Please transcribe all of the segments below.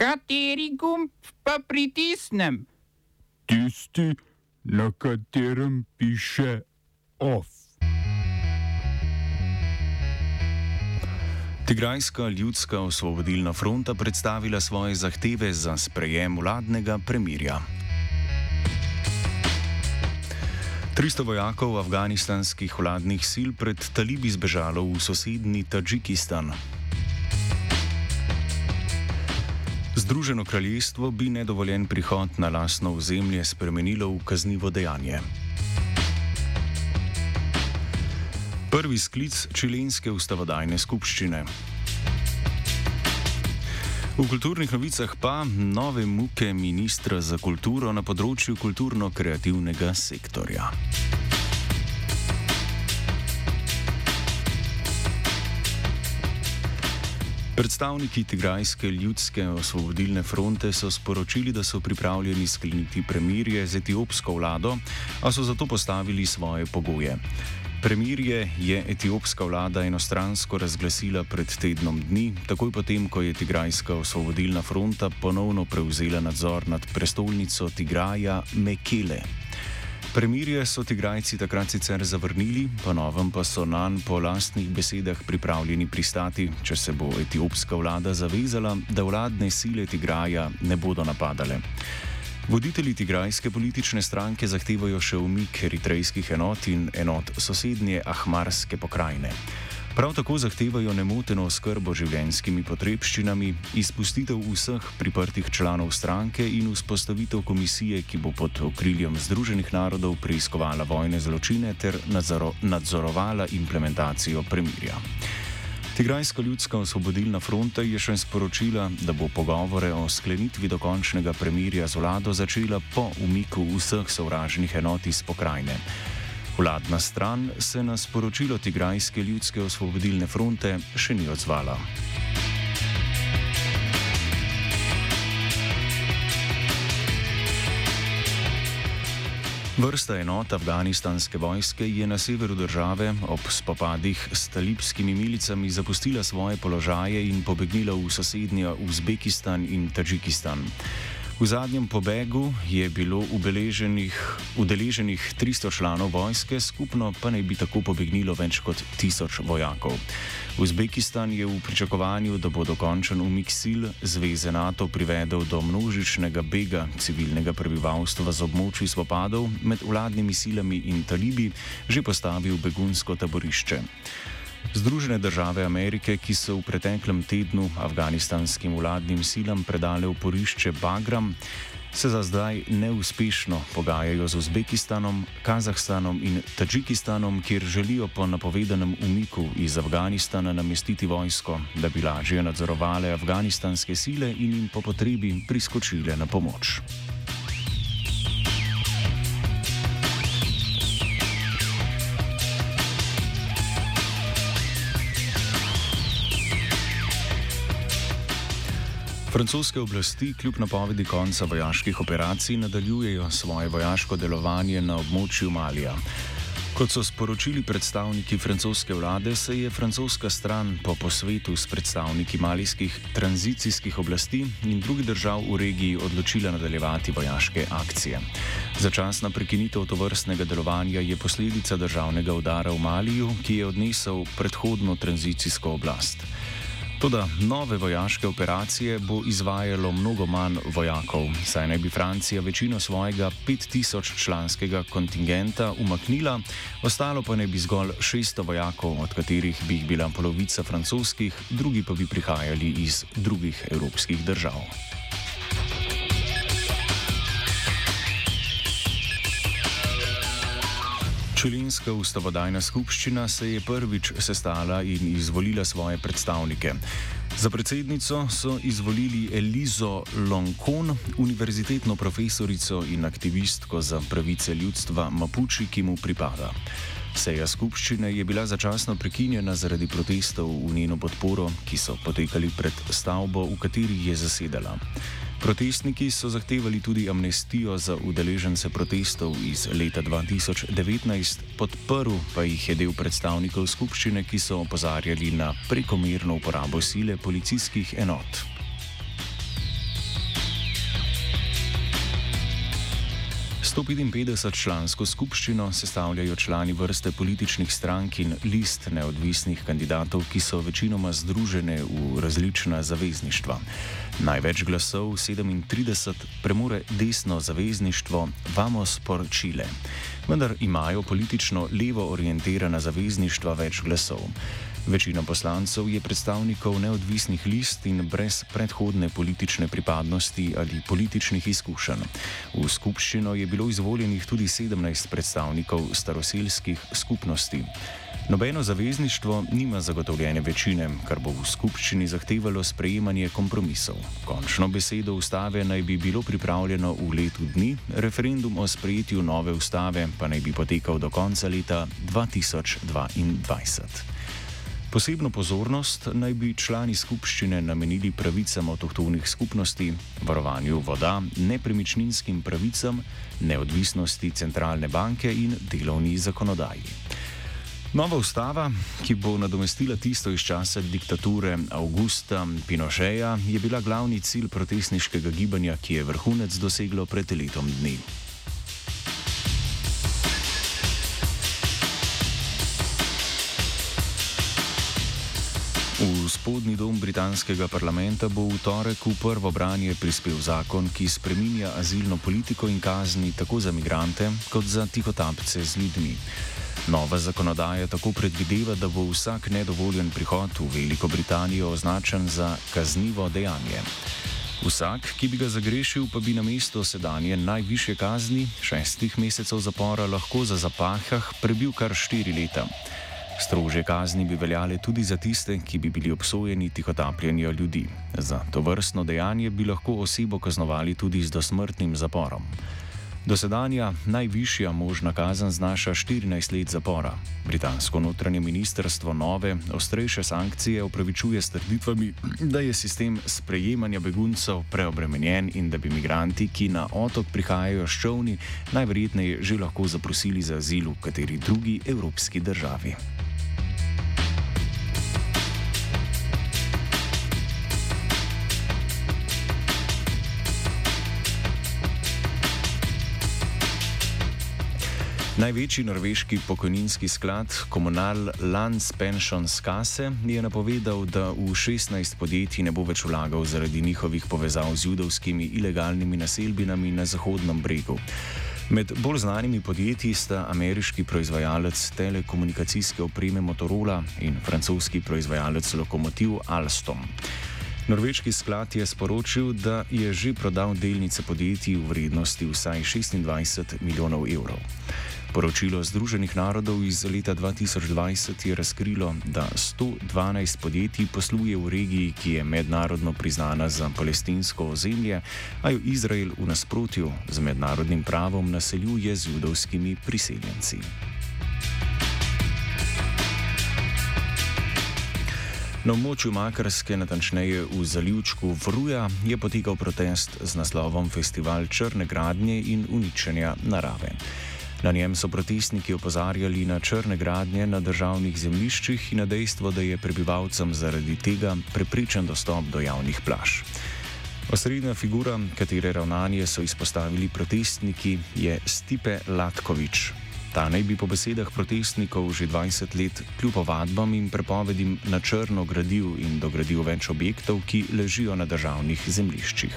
Kateri gumb pa pritisnem? Tisti, na katerem piše OF. Tigrajska ljudska osvobodilna fronta predstavila svoje zahteve za sprejem vladnega premirja. 300 vojakov afganistanskih vladnih sil pred talibi zbežalo v sosednji Tadžikistan. Združeno kraljestvo bi nedovoljen prihod na lasno ozemlje spremenilo v kaznivo dejanje. Prvi sklic čilenske ustavodajne skupščine. V kulturnih novicah pa nove muke ministra za kulturo na področju kulturno-kreativnega sektorja. Predstavniki Tigrajske ljudske osvobodilne fronte so sporočili, da so pripravljeni skleniti premirje z etiopsko vlado, a so zato postavili svoje pogoje. Premirje je etiopska vlada enostransko razglasila pred tednom dni, takoj potem, ko je Tigrajska osvobodilna fronta ponovno prevzela nadzor nad prestolnico Tigraja Mekele. Premirje so Tigrajci takrat sicer zavrnili, ponovem pa so nanj po lastnih besedah pripravljeni pristati, če se bo etiopska vlada zavezala, da vladne sile Tigraja ne bodo napadale. Voditelji tigrajske politične stranke zahtevajo še umik eritrejskih enot in enot sosednje Ahmarske pokrajine. Prav tako zahtevajo nemoteno oskrbo življenskimi potrebščinami, izpustitev vseh priprtih članov stranke in vzpostavitev komisije, ki bo pod okriljem Združenih narodov preiskovala vojne zločine ter nadzoro nadzorovala implementacijo premirja. Tigrajska ljudska osvobodilna fronta je še sporočila, da bo pogovore o sklenitvi dokončnega premirja z vlado začela po umiku vseh sovražnih enot iz pokrajine. Vladna stran se na sporočilo Tigrajske ljudske osvobodilne fronte še ni odzvala. Vrsta enot afganistanske vojske je na severu države ob spopadih s talibskimi milicami zapustila svoje položaje in pobegnila v sosednja Uzbekistan in Tadžikistan. V zadnjem pobegu je bilo udeleženih 300 članov vojske, skupno pa naj bi tako pobegnilo več kot 1000 vojakov. Uzbekistan je v pričakovanju, da bo dokončen umik sil Zveze NATO privedel do množičnega bega civilnega prebivalstva z območji spopadov med vladnimi silami in talibi, že postavil begunsko taborišče. Združene države Amerike, ki so v preteklem tednu afganistanskim vladnim silam predale oporišče Bagram, se za zdaj neuspešno pogajajo z Uzbekistanom, Kazahstanom in Tadžikistanom, kjer želijo po napovedanem umiku iz Afganistana namestiti vojsko, da bi lažje nadzorovale afganistanske sile in jim po potrebi priskočile na pomoč. Francoske oblasti kljub napovedi konca vojaških operacij nadaljujejo svoje vojaško delovanje na območju Malija. Kot so sporočili predstavniki francoske vlade, se je francoska stran po posvetu s predstavniki malijskih tranzicijskih oblasti in drugih držav v regiji odločila nadaljevati vojaške akcije. Začasna prekinitev tovrstnega delovanja je posledica državnega udara v Maliju, ki je odnesel predhodno tranzicijsko oblast. Toda nove vojaške operacije bo izvajalo mnogo manj vojakov, saj naj bi Francija večino svojega 5000 članskega kontingenta umaknila, ostalo pa naj bi zgolj 600 vojakov, od katerih bi jih bila polovica francoskih, drugi pa bi prihajali iz drugih evropskih držav. Čilinska ustavodajna skupščina se je prvič sestala in izvolila svoje predstavnike. Za predsednico so izvolili Elizo Lonkon, univerzitetno profesorico in aktivistko za pravice ljudstva Mapuči, ki mu pripada. Seja skupščine je bila začasno prekinjena zaradi protestov v njeno podporo, ki so potekali pred stavbo, v kateri je zasedala. Protestniki so zahtevali tudi amnestijo za udeležence protestov iz leta 2019, podprl pa jih je del predstavnikov skupščine, ki so opozarjali na prekomerno uporabo sile policijskih enot. 155-člansko skupščino sestavljajo člani vrste političnih strank in list neodvisnih kandidatov, ki so večinoma združene v različna zavezništva. Največ glasov, 37, premore desno zavezništvo Vamos por Chile. Vendar imajo politično levo orientirana zavezništva več glasov. Večina poslancev je predstavnikov neodvisnih list in brez predhodne politične pripadnosti ali političnih izkušenj. V skupščino je bilo izvoljenih tudi 17 predstavnikov staroseljskih skupnosti. Nobeno zavezništvo nima zagotovljene večine, kar bo v skupščini zahtevalo sprejemanje kompromisov. Končno besedo ustave naj bi bilo pripravljeno v letu dni, referendum o sprejetju nove ustave pa naj bi potekal do konca leta 2022. Posebno pozornost naj bi člani skupščine namenili pravicam avtohtonih skupnosti, varovanju voda, nepremičninskim pravicam, neodvisnosti centralne banke in delovni zakonodaji. Nova ustava, ki bo nadomestila tisto iz časa diktature Augusta Pinocheja, je bila glavni cilj protestniškega gibanja, ki je vrhunec doseglo pred letom dni. Spodnji dom britanskega parlamenta bo v torek v prvo branje prispel zakon, ki spreminja azilno politiko in kazni tako za migrante kot za tihotapce z ljudmi. Nova zakonodaja tako predvideva, da bo vsak nedovoljen prihod v Veliko Britanijo označen za kaznivo dejanje. Vsak, ki bi ga zagrešil, pa bi na mesto sedanje najviše kazni, šestih mesecev zapora, lahko za zapahah prebil kar štiri leta. Strože kazni bi veljale tudi za tiste, ki bi bili obsojeni tihotapljenja ljudi. Za to vrstno dejanje bi lahko osebo kaznovali tudi z dosmrtnim zaporom. Dosedanja najvišja možna kazen znaša 14 let zapora. Britansko notranje ministrstvo nove, ostrejše sankcije upravičuje s trditvami, da je sistem sprejemanja beguncev preobremenjen in da bi imigranti, ki na otok prihajajo s čovni, najverjetneje že lahko zaprosili za azil v kateri drugi evropski državi. Največji norveški pokojninski sklad, Kommunal Lands Pensions Kasse, je napovedal, da v 16 podjetij ne bo več vlagal zaradi njihovih povezav z judovskimi ilegalnimi naselbinami na Zahodnem bregu. Med bolj znanimi podjetji sta ameriški proizvajalec telekomunikacijske opreme Motorola in francoski proizvajalec lokomotiv Alstom. Norveški sklad je sporočil, da je že prodal delnice podjetij v vrednosti vsaj 26 milijonov evrov. Poročilo Združenih narodov iz leta 2020 je razkrilo, da 112 podjetij posluje v regiji, ki je mednarodno priznana za palestinsko ozemlje, a jo Izrael v nasprotju z mednarodnim pravom naseljuje z judovskimi priseljenci. Na območju Makarske, natančneje v zalivčku Vruja, je potekal protest z naslovom Festival črne gradnje in uničenja narave. Na njem so protestniki opozarjali na črne gradnje na državnih zemljiščih in na dejstvo, da je prebivalcem zaradi tega prepričan dostop do javnih plaž. Osrednja figura, katere ravnanje so izpostavili protestniki, je Stipe Latkovič. Ta naj bi po besedah protestnikov že 20 let kljub ovadbam in prepovedim na črno gradil in dogradil več objektov, ki ležijo na državnih zemljiščih.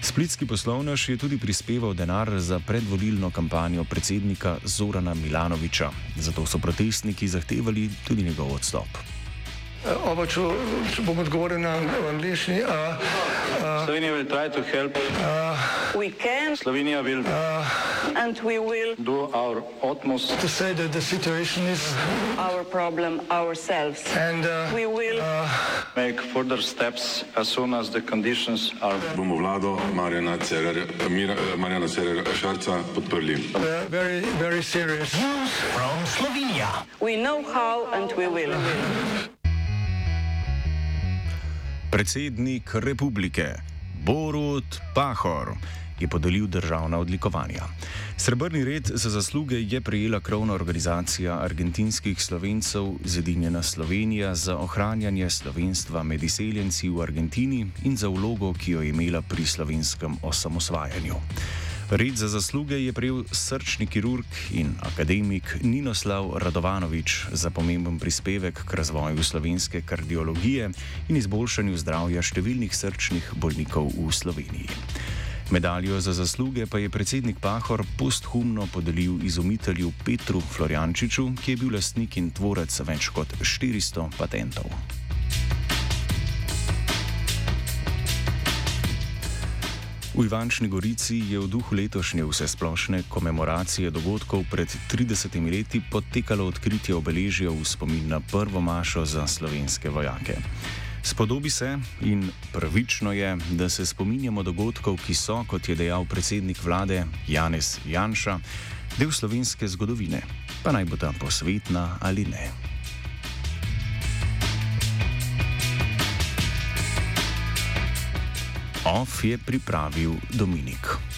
Splitski poslovnež je tudi prispeval denar za predvolilno kampanjo predsednika Zorana Milanoviča, zato so protestniki zahtevali tudi njegov odstop. Oba, če, če bom odgovoril na angliški. Slovenija bo poskušala pomagati. Slovenija bo naredila svoj utmost, da bo rekla, da je situacija naš problem, ourselves. In da bomo naredili nadaljnje korake, as soon as the conditions are. Bomo vlado Marjana Cererja Šarca podprli. Zelo, zelo resno. Slovenija. We know how and we will. Predsednik republike Borut Pahor je podelil državna odlikovanja. Srebrni red za zasluge je prejela krovna organizacija argentinskih slovencev Zedinjena Slovenija za ohranjanje slovenstva med izseljenci v Argentini in za vlogo, ki jo je imela pri slovenskem osamosvajanju. Red za zasluge je prejel srčni kirurg in akademik Ninoslav Radovanovič za pomemben prispevek k razvoju slovenske kardiologije in izboljšanju zdravja številnih srčnih bolnikov v Sloveniji. Medaljo za zasluge pa je predsednik Pahor posthumno podelil izumitelju Petru Floriančiču, ki je bil lastnik in tvorec več kot 400 patentov. V Ivančni Gorici je v duhu letošnje vsesplošne komemoracije dogodkov pred 30 leti potekalo odkritje obeležja v spomin na prvo mašo za slovenske vojake. Spodobi se in pravično je, da se spominjamo dogodkov, ki so, kot je dejal predsednik vlade Janez Janša, del slovenske zgodovine, pa naj bo ta posvetna ali ne. OF je pripravil Dominik.